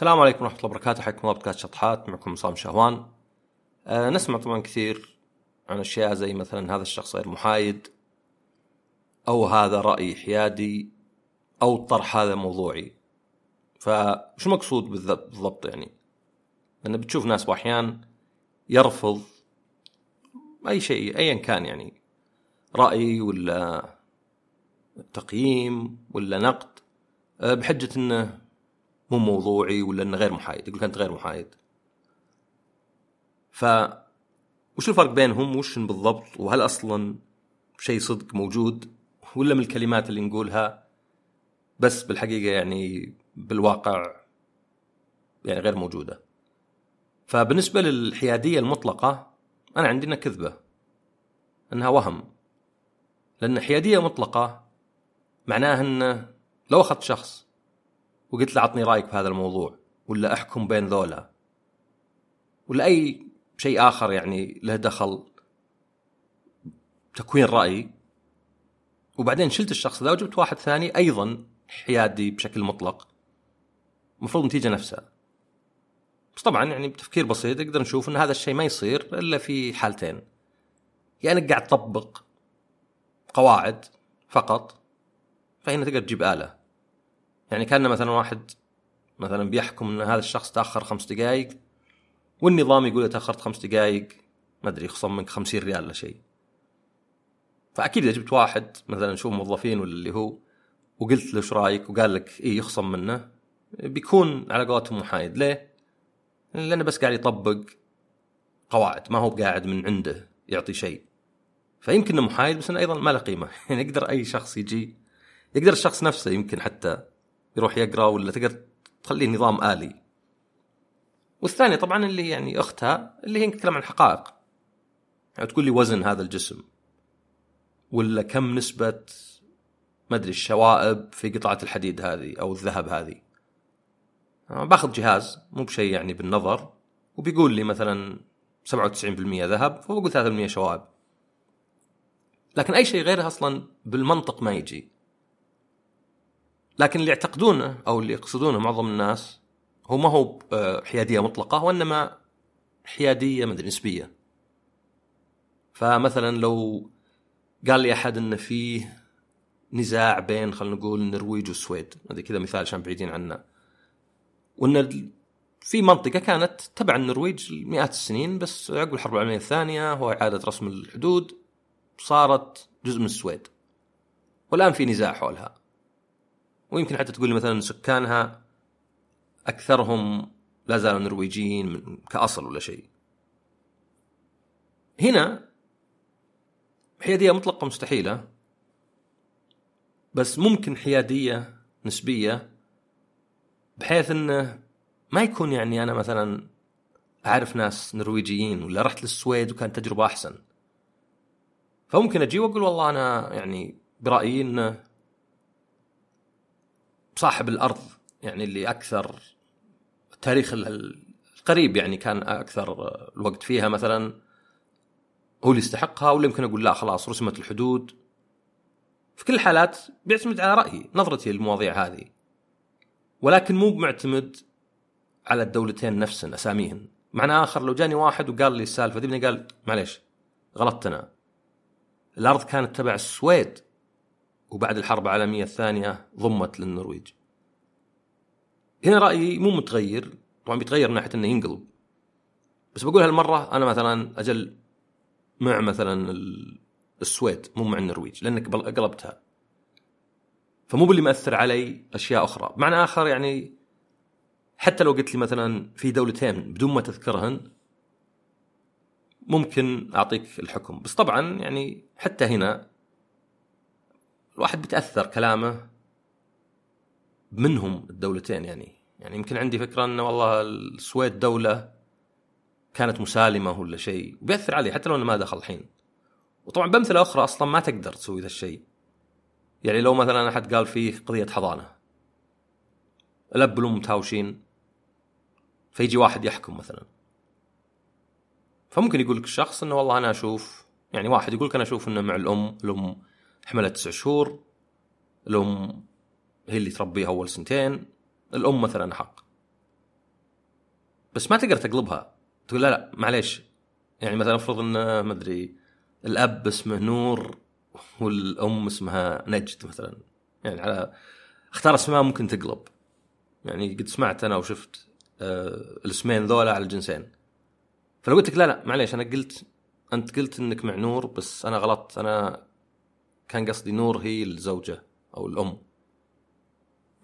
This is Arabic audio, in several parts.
السلام عليكم ورحمة الله وبركاته. حياكم الله بودكاست شطحات. معكم عصام شهوان. أه نسمع طبعا كثير عن أشياء زي مثلا هذا الشخص غير محايد أو هذا رأي حيادي أو الطرح هذا موضوعي. فشو المقصود بالضبط يعني؟ لأن بتشوف ناس وأحيان يرفض أي شيء أيا كان يعني رأي ولا تقييم ولا نقد. أه، بحجة إنه مو موضوعي ولا إنه غير محايد يقول انت غير محايد. ف وش الفرق بينهم؟ وش بالضبط؟ وهل أصلا شيء صدق موجود؟ ولا من الكلمات اللي نقولها بس بالحقيقة يعني بالواقع يعني غير موجودة. فبالنسبة للحيادية المطلقة أنا عندي إنها كذبة. إنها وهم. لأن حيادية مطلقة معناها إنه لو أخذت شخص وقلت له عطني رأيك في هذا الموضوع ولا أحكم بين ذولا؟ ولا أي شيء آخر يعني له دخل تكوين رأي؟ وبعدين شلت الشخص ذا وجبت واحد ثاني أيضا حيادي بشكل مطلق. المفروض النتيجه نفسها. بس طبعا يعني بتفكير بسيط نقدر نشوف إن هذا الشيء ما يصير إلا في حالتين. يا يعني إنك قاعد تطبق قواعد فقط فهنا تقدر تجيب آلة. يعني كان مثلا واحد مثلا بيحكم إن هذا الشخص تأخر خمس دقائق والنظام يقول تأخرت خمس دقائق ما أدري يخصم منك خمسين ريال ولا شيء. فأكيد إذا جبت واحد مثلا شوف موظفين ولا اللي هو وقلت له إيش رأيك؟ وقال لك إيه يخصم منه بيكون على قولتهم محايد. ليه؟ لأنه بس قاعد يطبق قواعد ما هو قاعد من عنده يعطي شيء. فيمكن إنه محايد بس إنه أيضا ما له قيمة. يعني يقدر أي شخص يجي يقدر الشخص نفسه يمكن حتى يروح يقرأ ولا تقدر تخليه نظام آلي. والثانية طبعا اللي يعني أختها اللي هي تتكلم عن حقائق. يعني تقول لي وزن هذا الجسم. ولا كم نسبة ما أدري الشوائب في قطعة الحديد هذه أو الذهب هذه. باخذ جهاز مو بشيء يعني بالنظر وبيقول لي مثلا 97% ذهب فبقول 3% شوائب. لكن أي شيء غيره أصلا بالمنطق ما يجي. لكن اللي يعتقدونه أو اللي يقصدونه معظم الناس هو ما هو آه، حيادية مطلقة وإنما حيادية مدري نسبية. فمثلا لو قال لي أحد إن فيه نزاع بين خلينا نقول النرويج والسويد هذه كذا مثال عشان بعيدين عنه وإن في منطقة كانت تبع النرويج مئات السنين بس عقب الحرب العالمية الثانية وإعادة رسم الحدود صارت جزء من السويد. والآن في نزاع حولها. ويمكن حتى تقول لي مثلا سكانها أكثرهم لا زالوا نرويجيين كأصل ولا شيء. هنا حيادية مطلقة مستحيلة بس ممكن حيادية نسبية بحيث إنه ما يكون يعني أنا مثلا أعرف ناس نرويجيين ولا رحت للسويد وكانت تجربة أحسن. فممكن أجي وأقول والله أنا يعني برأيي إنه صاحب الأرض يعني اللي أكثر تاريخ القريب يعني كان أكثر الوقت فيها مثلا هو اللي يستحقها ولا يمكن أقول لا خلاص رسمت الحدود. في كل الحالات بيعتمد على رأيي نظرتي للمواضيع هذه. ولكن مو معتمد على الدولتين نفسهن أساميهن. معنى آخر لو جاني واحد وقال لي السالفة دي قال معليش غلطت أنا الأرض كانت تبع السويد. وبعد الحرب العالمية الثانية ضمت للنرويج. هنا رأيي مو متغير طبعا بيتغير من ناحية إنه ينقلب. بس بقول هالمرة أنا مثلا أجل مع مثلا السويد مو مع النرويج لأنك قلبتها. فمو باللي مأثر علي أشياء أخرى، بمعنى آخر يعني حتى لو قلت لي مثلا في دولتين بدون ما تذكرهن ممكن أعطيك الحكم، بس طبعا يعني حتى هنا الواحد بيتأثر كلامه منهم الدولتين يعني. يعني يمكن عندي فكرة إنه والله السويد دولة كانت مسالمة ولا شيء بياثر علي حتى لو إنه ما دخل الحين. وطبعا بأمثلة أخرى أصلا ما تقدر تسوي ذا الشيء. يعني لو مثلا أحد قال فيه قضية حضانة الأب والأم متهاوشين فيجي واحد يحكم مثلا. فممكن يقول لك الشخص إنه والله أنا أشوف يعني واحد يقول لك أنا أشوف إنه مع الأم الأم حملت تسع شهور. الأم هي اللي تربيها أول سنتين. الأم مثلا حق. بس ما تقدر تقلبها. تقول لا لا معليش. يعني مثلا افرض إن ما أدري الأب اسمه نور والأم اسمها نجد مثلا. يعني على اختار اسماء ممكن تقلب. يعني قد سمعت أنا وشفت آه الاسمين ذولا على الجنسين. فلو قلت لك لا لا معليش أنا قلت أنت قلت إنك مع نور بس أنا غلطت. أنا كان قصدي نور هي الزوجة أو الأم.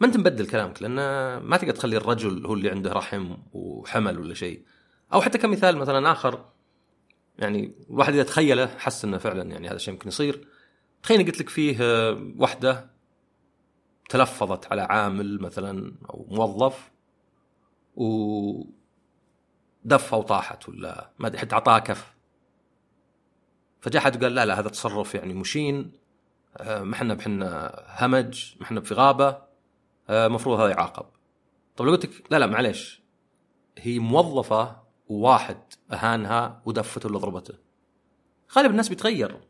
ما انت مبدل كلامك؟ لأن ما تقدر تخلي الرجل هو اللي عنده رحم وحمل ولا شيء. أو حتى كمثال مثلا آخر يعني الواحد إذا تخيله حس إنه فعلا يعني هذا الشيء ممكن يصير. تخيل قلت لك فيه وحدة تلفظت على عامل مثلا أو موظف و دفه وطاحت ولا ما أدري حتى اعطاها كف. فجاء أحد قال لا لا هذا تصرف يعني مشين. آه، ما إحنا بحنا همج ما إحنا في غابة المفروض آه، هذا يعاقب. طب لو قلت لك لا لا معليش. هي موظفة وواحد أهانها ودفته ولا ضربته. غالب الناس بيتغير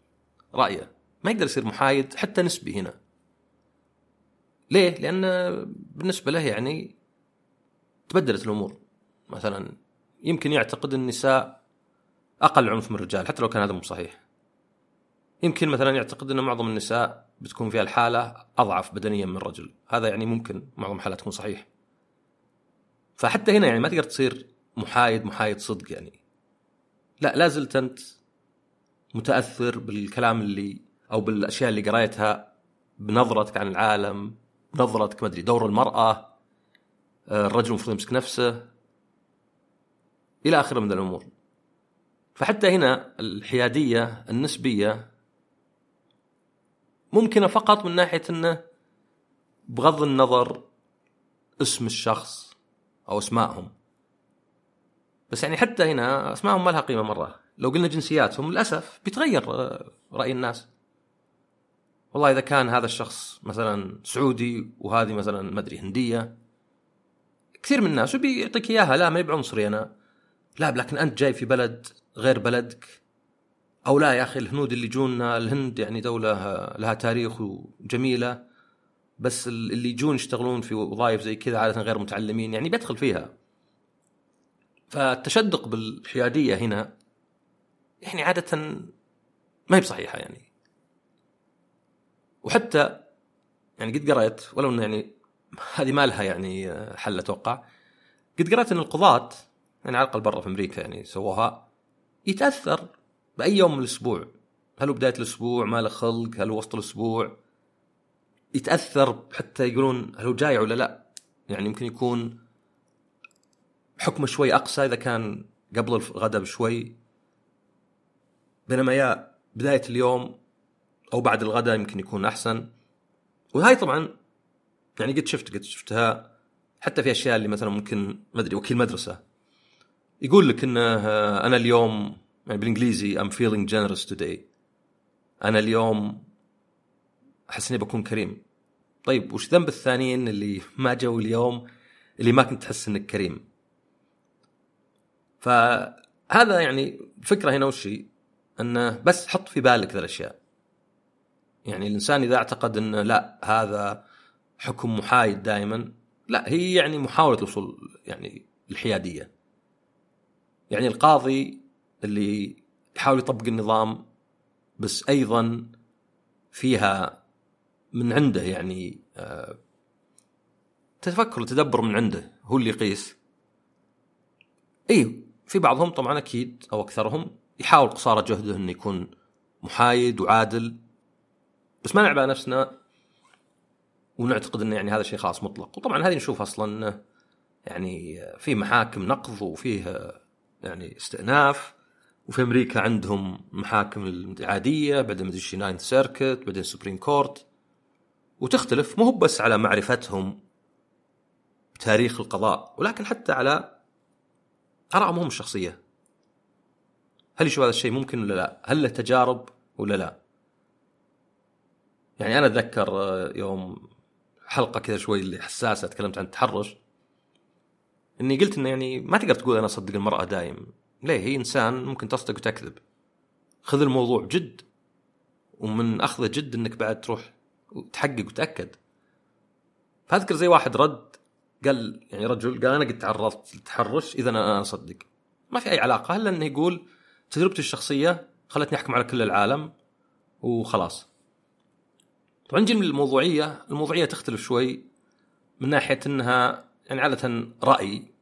رأيه. ما يقدر يصير محايد حتى نسبي هنا. ليه؟ لأن بالنسبة له يعني تبدلت الأمور. مثلا يمكن يعتقد النساء أقل عنف من الرجال حتى لو كان هذا مو صحيح. يمكن مثلا يعتقد إن معظم النساء بتكون في الحالة أضعف بدنيا من الرجل. هذا يعني ممكن معظم الحالات تكون صحيح. فحتى هنا يعني ما تقدر تصير محايد محايد صدق يعني. لا لا زلت أنت متأثر بالكلام اللي أو بالأشياء اللي قريتها بنظرتك عن العالم بنظرتك ما أدري دور المرأة آه، الرجل المفروض يمسك نفسه إلى آخره من الأمور. فحتى هنا الحيادية النسبية ممكنة فقط من ناحية إنه بغض النظر اسم الشخص أو أسمائهم. بس يعني حتى هنا أسمائهم ما لها قيمة مرة. لو قلنا جنسياتهم للأسف بيتغير رأي الناس. والله إذا كان هذا الشخص مثلا سعودي وهذه مثلا ما أدري هندية كثير من الناس وبيعطيك إياها. لا ما بعنصري أنا. لا لكن أنت جاي في بلد غير بلدك. أو لا يا أخي الهنود اللي جونا الهند يعني دولة لها تاريخ وجميله بس اللي يجون يشتغلون في وظائف زي كذا عادة غير متعلمين يعني بيدخل فيها. فالتشدق بالحيادية هنا يعني عادة ما هي بصحيحة يعني. وحتى يعني قد قرأت ولو إنه يعني هذه ما لها يعني حل أتوقع قد قرأت إن القضاة يعني على الأقل برا في أمريكا يعني سووها يتأثر بأي يوم من الأسبوع. هل هو بداية الأسبوع؟ ما له خلق؟ هل هو وسط الأسبوع؟ يتأثر حتى يقولون هل هو جايع ولا لا. يعني يمكن يكون حكمه شوي اقسى إذا كان قبل الغداء بشوي. بينما يا بداية اليوم أو بعد الغداء يمكن يكون أحسن. وهاي طبعا يعني قد شفت قد شفتها. حتى في أشياء اللي مثلا ممكن ما أدري وكيل مدرسة. يقول لك إنه آه، أنا اليوم يعني بالإنجليزي I'm feeling generous today. أنا اليوم أحس إني بكون كريم. طيب وش ذنب الثانيين اللي ما جو اليوم اللي ما كنت تحس إنك كريم؟ فهذا يعني الفكرة هنا وش إنه بس حط في بالك ذا الأشياء. يعني الإنسان إذا اعتقد انه لا هذا حكم محايد دائما لا هي يعني محاولة الوصول يعني الحيادية. يعني القاضي اللي يحاول يطبق النظام بس أيضا فيها من عنده يعني آه، تفكر وتدبر من عنده هو اللي يقيس. اي في بعضهم طبعا أكيد أو أكثرهم يحاول قصارى جهده إنه يكون محايد وعادل بس ما نعبأ نفسنا ونعتقد إنه يعني هذا شيء خاص مطلق. وطبعا هذه نشوف أصلا يعني في محاكم نقض وفيه يعني استئناف. وفي أمريكا عندهم محاكم العادية بعدين مدري Ninth Circuit بعدين Supreme Court وتختلف مو بس على معرفتهم بتاريخ القضاء ولكن حتى على آرائهم هم الشخصية هل يشوف هذا الشيء ممكن ولا لا؟ هل له تجارب ولا لا؟ يعني أنا أتذكر آه، يوم حلقة كذا شوي اللي حساسة تكلمت عن التحرش إني قلت إنه يعني ما تقدر تقول أنا أصدق المرأة دايم ليه؟ هي إنسان ممكن تصدق وتكذب. خذ الموضوع جد ومن أخذه جد إنك بعد تروح وتحقق وتأكد. فأذكر زي واحد رد قال يعني رجل قال أنا قد تعرضت للتحرش إذا أنا أصدق. ما في أي علاقة إلا إنه يقول تجربتي الشخصية خلتني أحكم على كل العالم وخلاص. طبعا نجي من الموضوعية الموضوعية تختلف شوي من ناحية إنها يعني عادة رأي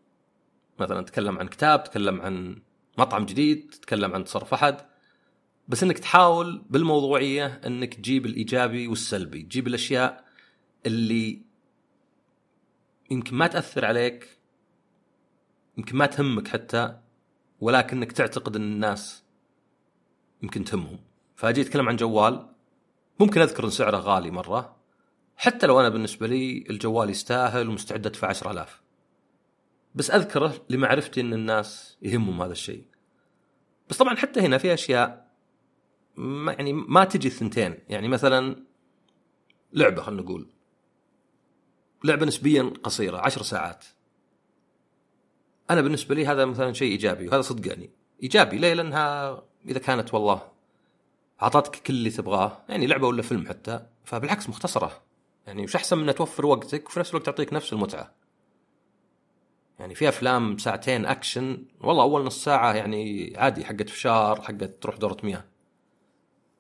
مثلا تكلم عن كتاب تكلم عن مطعم جديد تتكلم عن تصرف أحد بس إنك تحاول بالموضوعية إنك تجيب الإيجابي والسلبي تجيب الأشياء اللي يمكن ما تأثر عليك يمكن ما تهمك حتى ولكنك تعتقد إن الناس يمكن تهمهم. فأجي أتكلم عن جوال. ممكن أذكر إن سعره غالي مرة. حتى لو أنا بالنسبة لي الجوال يستاهل ومستعد أدفع 10000 بس أذكره لمعرفتي إن الناس يهمهم هذا الشيء. بس طبعا حتى هنا في أشياء ما يعني ما تجي الثنتين. يعني مثلا لعبة خلينا نقول. لعبة نسبيا قصيرة عشر ساعات. أنا بالنسبة لي هذا مثلا شيء إيجابي وهذا صدق يعني إيجابي ليه؟ لأنها إذا كانت والله أعطتك كل اللي تبغاه يعني لعبة ولا فيلم حتى فبالعكس مختصرة. يعني وش أحسن من توفر وقتك وفي نفس الوقت تعطيك نفس المتعة. يعني في أفلام ساعتين أكشن والله أول نص ساعة يعني عادي حقت فشار حقت تروح دورة مياه.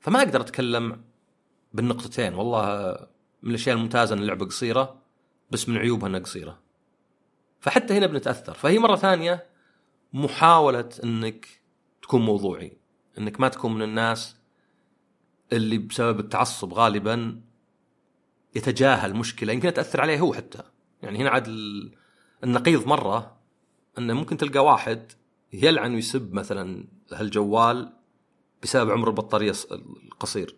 فما أقدر أتكلم بالنقطتين والله من الأشياء الممتازة إن اللعبة قصيرة بس من عيوبها إنها قصيرة. فحتى هنا بنتأثر. فهي مرة ثانية محاولة إنك تكون موضوعي إنك ما تكون من الناس اللي بسبب التعصب غالبا يتجاهل مشكلة يمكن تاثر عليه هو حتى. يعني هنا عاد النقيض مرة إنه ممكن تلقى واحد يلعن ويسب مثلا هالجوال بسبب عمر البطارية القصير.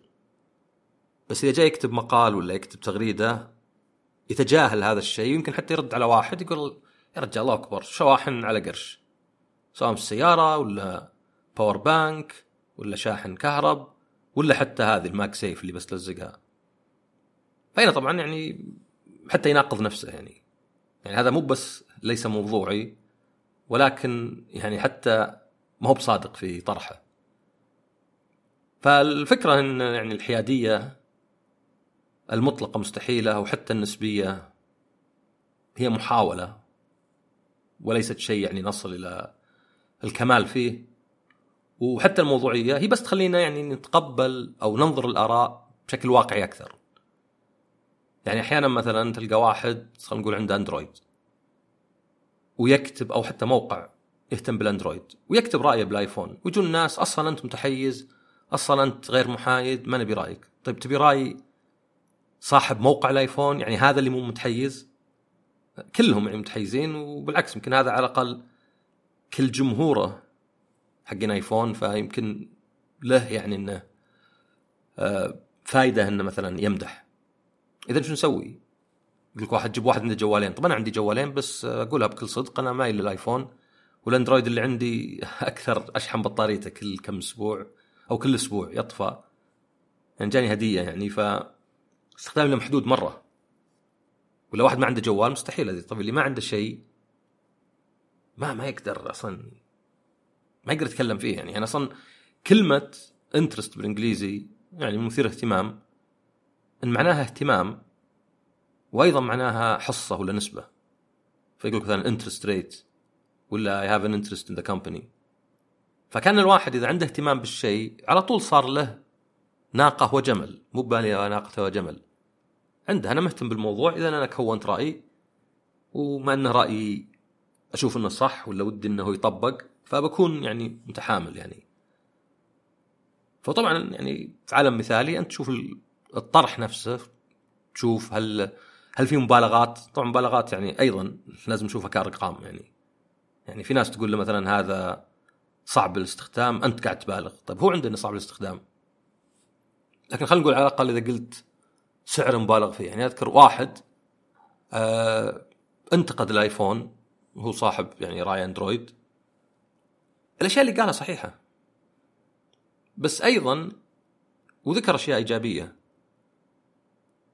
بس إذا جاي يكتب مقال ولا يكتب تغريدة يتجاهل هذا الشيء يمكن حتى يرد على واحد يقول يا رجال الله اكبر شواحن على قريش؟ سواء السياره ولا power bank ولا شاحن كهرب ولا حتى هذه ال MagSafe اللي بس تلزقها فهنا طبعا يعني حتى يناقض نفسه يعني. يعني هذا مو بس ليس موضوعي ولكن يعني حتى ما هو بصادق في طرحه. فالفكرة إن يعني الحيادية المطلقة مستحيلة أو حتى النسبية هي محاولة وليست شيء يعني نصل إلى الكمال فيه. وحتى الموضوعية هي بس تخلينا يعني نتقبل أو ننظر الآراء بشكل واقعي أكثر. يعني أحيانا مثلا تلقى واحد خلينا نقول عنده أندرويد ويكتب أو حتى موقع يهتم بالأندرويد ويكتب رأيه بالآيفون ويجون الناس أصلا أنت متحيز أصلا أنت غير محايد ما نبي رأيك. طيب تبي رأي صاحب موقع الآيفون؟ يعني هذا اللي مو متحيز؟ كلهم يعني متحيزين وبالعكس يمكن هذا على الأقل كل جمهوره حقين آيفون فيمكن له يعني إنه آه، فائده إنه مثلا يمدح. إذا شو نسوي؟ يقول لك واحد جيب واحد عنده جوالين طبعا أنا عندي جوالين بس أقولها بكل صدق أنا مايل للايفون والأندرويد اللي عندي أكثر أشحن بطاريته كل كم أسبوع أو كل أسبوع يطفى. يعني جاني هدية يعني ف استخدامي محدود مرة. ولا واحد ما عنده جوال مستحيل طيب اللي ما عنده شيء ما ما يقدر أصلا ما يقدر يتكلم فيه يعني. أنا أصلا كلمة انترست بالإنجليزي يعني مثير اهتمام. إن معناها اهتمام وأيضا معناها حصة ولا نسبة. فيقول مثلا interest rate ولا I have an interest in the company فكان الواحد إذا عنده اهتمام بالشيء على طول صار له ناقة وجمل مو بلا ناقة وجمل. عنده أنا مهتم بالموضوع إذا أنا كونت رايي وما إنه رايي أشوف إنه صح ولا ودي إنه يطبق فبكون يعني متحامل يعني. فطبعا يعني في عالم مثالي أنت تشوف الطرح نفسه تشوف هل هل في مبالغات؟ طبعا مبالغات يعني أيضا لازم نشوفها كأرقام يعني. يعني في ناس تقول له مثلا هذا صعب الاستخدام أنت قاعد تبالغ. طيب هو عندنا صعب الاستخدام. لكن خلينا نقول على الأقل إذا قلت سعر مبالغ فيه. يعني أذكر واحد آه انتقد الآيفون وهو صاحب يعني رأي أندرويد. الأشياء اللي قالها صحيحة. بس أيضا وذكر أشياء إيجابية.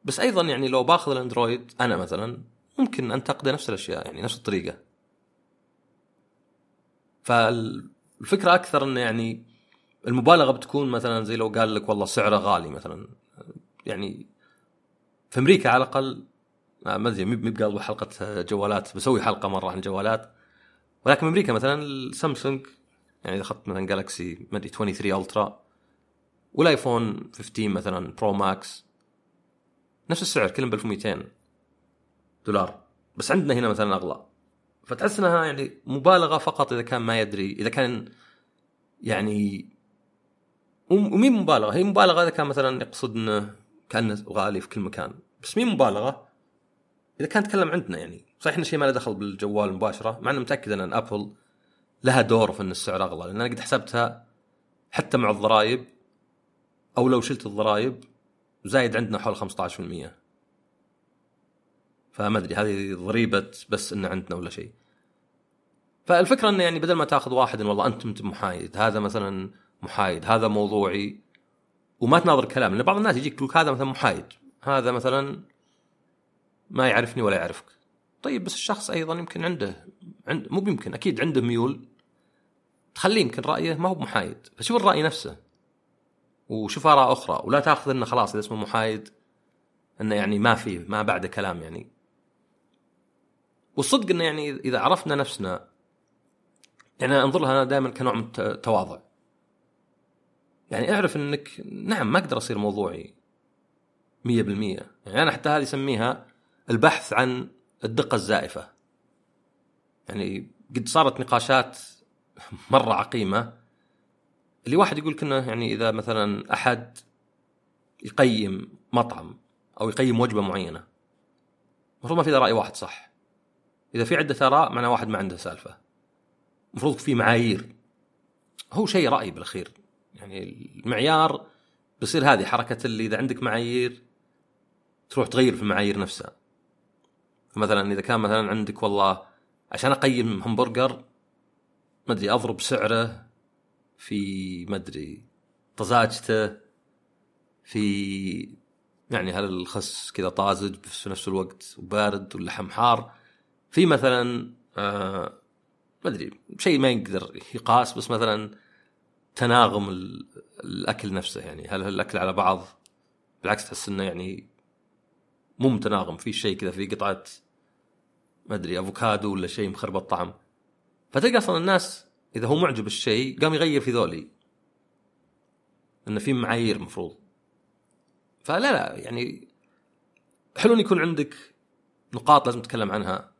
بس أيضا يعني لو باخذ الأندرويد أنا مثلا ممكن أنتقده نفس الأشياء يعني نفس الطريقة. فالفكرة أكثر انه يعني المبالغة بتكون مثلا زي لو قال لك والله سعره غالي مثلا. يعني في أمريكا على الأقل آه، ما أدري مي بقلب حلقه جوالات بسوي حلقة مرة عن جوالات. ولكن أمريكا مثلا السامسونج يعني إذا أخذت مثلا Galaxy ما أدري 23 Ultra وال iPhone 15 مثلا Pro Max نفس السعر كلهم ب 1200 دولار. بس عندنا هنا مثلا أغلى. فتحس إنها يعني مبالغة فقط إذا كان ما يدري إذا كان يعني ومين مبالغة. هي مبالغة إذا كان مثلا يقصد انه كأنه غالي في كل مكان. بس مين مبالغة إذا كان تكلم عندنا يعني. صحيح انه شيء ما له دخل بالجوال مباشرة مع إنه متأكد إن أبل لها دور في إن السعر أغلى. لأن أنا قد حسبتها حتى مع الضرائب أو لو شلت الضرائب زايد عندنا حول 15% فما أدري هذه ضريبة بس ان عندنا ولا شيء. فالفكرة إنه يعني بدل ما تأخذ واحد إن والله انت محايد هذا مثلا محايد هذا موضوعي. وما تناظر كلام لأن بعض الناس يجيك يقول هذا مثلا محايد هذا مثلا ما يعرفني ولا يعرفك. طيب بس الشخص أيضا يمكن عنده عند مو بيمكن أكيد عنده ميول. تخليه يمكن رأيه ما هو محايد فشوف الرأي نفسه. وشوف آراء أخرى ولا تأخذ إنه خلاص إذا اسمه محايد إنه يعني ما فيه ما بعده كلام يعني. والصدق إنه يعني إذا عرفنا نفسنا يعني أنظر لها دائما كنوع من التواضع. يعني أعرف إنك نعم ما أقدر أصير موضوعي 100% يعني أنا حتى هذه أسميها البحث عن الدقة الزائفة. يعني قد صارت نقاشات مرة عقيمة اللي واحد يقول كنا يعني إذا مثلا أحد يقيم مطعم أو يقيم وجبة معينة المفروض ما في رأي واحد صح. إذا في عدة آراء معناه واحد ما عنده سالفة. المفروض في معايير. هو شيء رأي بالأخير. يعني المعيار بيصير هذه حركة اللي إذا عندك معايير تروح تغير في المعايير نفسها. مثلا إذا كان مثلا عندك والله عشان أقيم همبرجر ما أدري أضرب سعره في ما أدري طزاجته في يعني هل الخس كذا طازج بس في نفس الوقت وبارد واللحم حار. في مثلا آه ما أدري شيء ما يقدر يقاس بس مثلا تناغم الأكل نفسه يعني. هل الاكل على بعض؟ بالعكس تحس إنه يعني مو متناغم في شيء كذا في قطعة ما أدري أفوكادو ولا شيء مخربط طعم. فتلقى أصلا الناس إذا هو معجب الشيء قام يغير في ذولي. إنه في معايير مفروض. فلا لا يعني حلو إن يكون عندك نقاط لازم تتكلم عنها.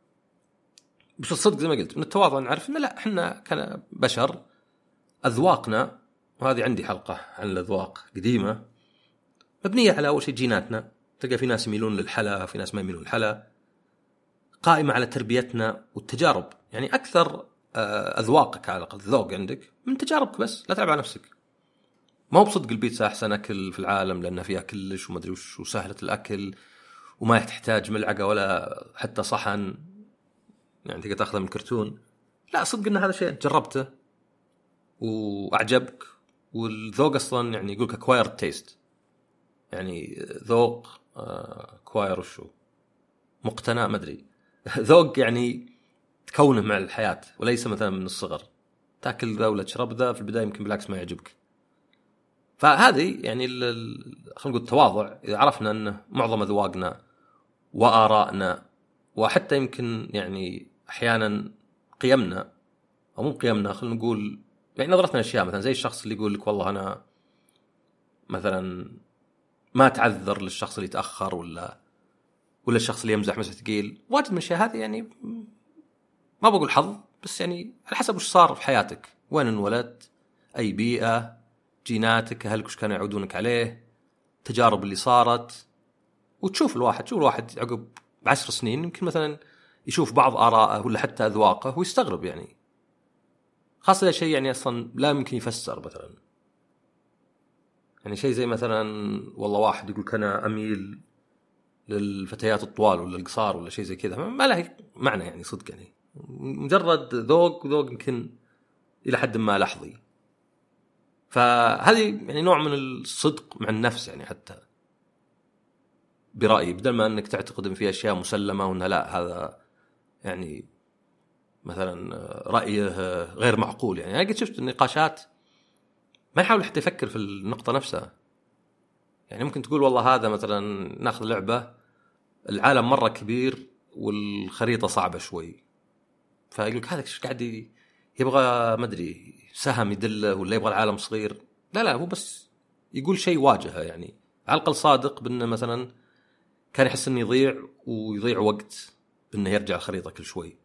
بس الصدق زي ما قلت من التواضع نعرف إنه لا إحنا كبشر أذواقنا وهذه عندي حلقة عن الأذواق قديمة مبنية على أول شيء جيناتنا. تلقى في ناس يميلون للحلا في ناس ما يميلون للحلا. قائمة على تربيتنا والتجارب. يعني أكثر أذواقك على الأقل ذوق عندك من تجاربك بس لا تعب على نفسك. ما هو بصدق البيتزا أحسن أكل في العالم لأنها فيها كلش وما أدري وش وسهلة الأكل وما تحتاج ملعقة ولا حتى صحن. يعني تقدر تاخذه من كرتون. لا صدق إن هذا شيء جربته وأعجبك. والذوق أصلا يعني يقول لك acquired taste يعني ذوق acquired وشو؟ مقتنع ما أدري. ذوق يعني تكونه مع الحياة وليس مثلا من الصغر. تاكل ذا ولا تشرب ذا في البداية يمكن بالعكس ما يعجبك. فهذه يعني خلينا نقول التواضع إذا عرفنا ان معظم أذواقنا وآرائنا وحتى يمكن يعني أحيانا قيمنا أو مو قيمنا خلينا نقول يعني نظرتنا لأشياء مثلا زي الشخص اللي يقول لك والله أنا مثلا ما تعذر للشخص اللي يتأخر ولا ولا الشخص اللي يمزح مزح ثقيل. واجد من الأشياء هذه يعني ما بقول حظ بس يعني على حسب وش صار في حياتك. وين انولدت؟ أي بيئة؟ جيناتك؟ اهلك وش كانوا يعودونك عليه؟ التجارب اللي صارت؟ وتشوف الواحد تشوف الواحد عقب بعشر سنين يمكن مثلا يشوف بعض آراءه ولا حتى أذواقه ويستغرب يعني. خاصة شيء يعني أصلا لا يمكن يفسر مثلا. يعني شيء زي مثلا والله واحد يقول أنا أميل للفتيات الطوال ولا القصار ولا شيء زي كذا ما له معنى يعني صدق يعني. مجرد ذوق ذوق يمكن إلى حد ما لحظي. فهذه يعني نوع من الصدق مع النفس يعني حتى. برأيي بدل ما أنك تعتقد إن في أشياء مسلمة وإنها لا هذا يعني مثلا رأيه غير معقول يعني. أنا قد شفت النقاشات ما يحاول حتى يفكر في النقطة نفسها. يعني ممكن تقول والله هذا مثلا ناخذ لعبة العالم مرة كبير والخريطة صعبة شوي. فيقول لك هذا إيش قاعد يبغى ما أدري سهم يدله ولا يبغى العالم صغير. لا لا هو بس يقول شيء واجهة يعني. على الأقل صادق بانه مثلا كان يحس إنه يضيع ويضيع وقت بأنه يرجع الخريطة كل شوي.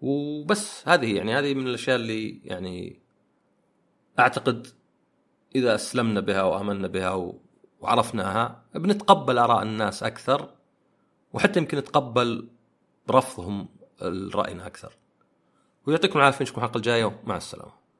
وبس هذه يعني هذه من الأشياء اللي يعني أعتقد إذا أسلمنا بها وآمنا بها وعرفناها بنتقبل آراء الناس أكثر وحتى يمكن نتقبل رفضهم لراينا أكثر. ويعطيكم العافية نشوفكم الحلقة الجاية ومع السلامة.